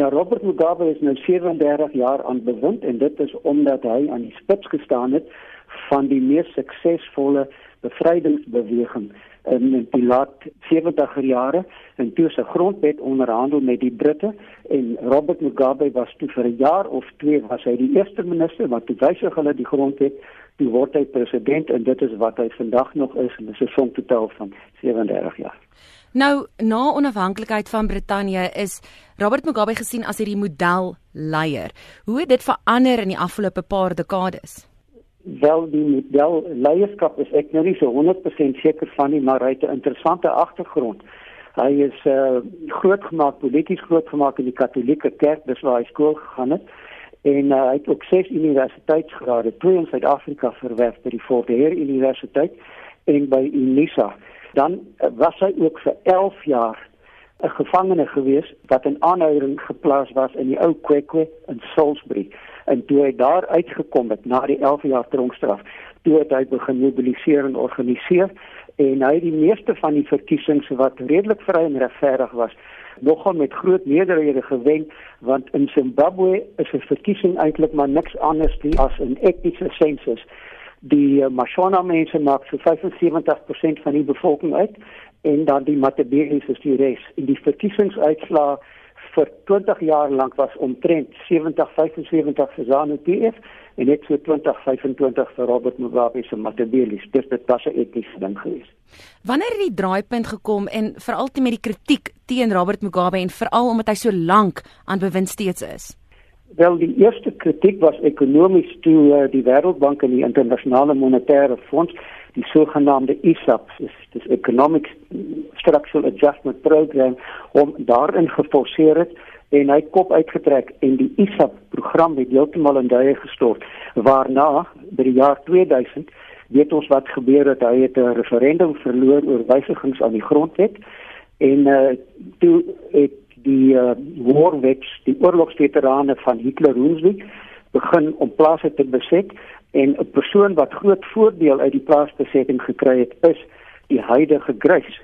Ja, Robert Mugabe is nou 37 jaar aan bewind en dit is omdat hy aan die spits gestaan het van die mees suksesvolle bevrydingsbeweging in die laat 70er jare en toe se grondwet onderhandel met die Britte en Robert Mugabe was toe vir 'n jaar of twee was hy die eerste minister wat toe wysig hulle die grondwet toe word hy president en dit is wat hy vandag nog is en dis 'n som totaal van 37 jaar. Nou, na onafhanklikheid van Brittanje is Robert Mugabe gesien as hierdie modelleier. Hoe het dit verander in die afgelope paar dekades? Wel die model leierskap is ek nou nie so 100% seker van nie maar hy het 'n interessante agtergrond. Hy is uh, groot gemaak polities groot gemaak in die Katolieke Kerk, dis waar hy skool gegaan het en uh, hy het ook ses universiteitsgrade, twee in Suid-Afrika verwerf by die Fort Hare Universiteit en by Unisa. Dan uh, was hy ook vir 11 jaar 'n gevangene gewees wat in aanhouding geplaas was in die ou Kwekwe in Salisbury en toe hy daar uitgekom het na die 11 jaar tronkstraf, toe het hy begin mobiliseer en organiseer en hy het die meeste van die verkiesings wat redelik vry en regverdig was nogal met groot meerderhede gewen want in Zimbabwe is 'n verkiesing eintlik maar niks anders nie as 'n etniese sensus. Die uh, Mashona mense maak so 75% van die bevolking uit en dan die Matabele's is die res. In die verkiesingsuitslae vir 20 jaar lank was omtrent 70 75 vir ZANU-PF en net so 20 25 vir Robert Mugabe se Matabele's. Dis dit was 'n etiese ding geweest. Wanneer het die draaipunt gekom en veral te met die kritiek teen Robert Mugabe en veral omdat hy so lank aan bewind steeds is? Wel die eerste kritiek was ekonomies toe uh, die Wêreldbank en die Internasionale Monetaire Fonds die sogenaamde ISAP, dis dis Economic Structural Adjustment Program om daarin geforseer het en hy kop uitgetrek en die ISAP program het heeltemal in duie gestort waarna by die jaar 2000 weet ons wat gebeur het. Hy het 'n referendum verloor oor wysigings aan die grondwet en uh, toe het die uh, warwets die oorlogsveterane van Hitler Hunsrück begin om plase te beset en 'n persoon wat groot voordeel uit die plaasbesetting gekry het is die huidige Grys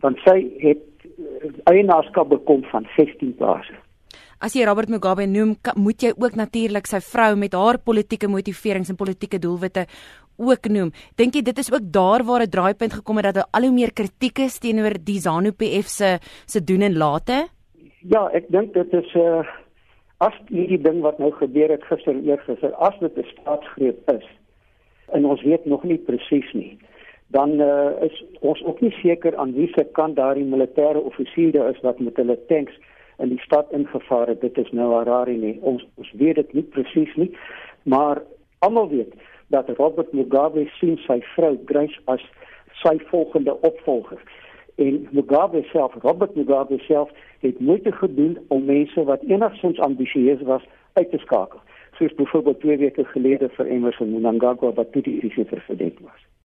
want sy het eh, eienaarskap bekom van 16 plase. As jy Robert Mugabe noem, moet jy ook natuurlik sy vrou met haar politieke motiverings en politieke doelwitte ook noem. Dink jy dit is ook daar waar 'n draaipunt gekom het dat daar al hoe meer kritiek is teenoor die ZANU-PF se se doen en late? Ja, ek dink dit is 'n uh, as hierdie ding wat nou gebeur het gister eergister as dit 'n staatsgreep is en ons weet nog nie presies nie dan uh, is ons ook nie seker aan wie se kant daardie militêre offisiere is wat met hulle tanks in die stad ingevaar het. Dit is nou Harare nie. Ons ons weet dit nie presies nie maar almal weet dat Robert Mugabe sien sy vrou Grace as sy volgende opvolger. En Mugabe self, Robert Mugabe self het moeite gedoen om mense wat enigsins ambisieus was uit te skakel. Soos byvoorbeeld 2 weke gelede vir Emerson Mnangagwa wat toe die president was.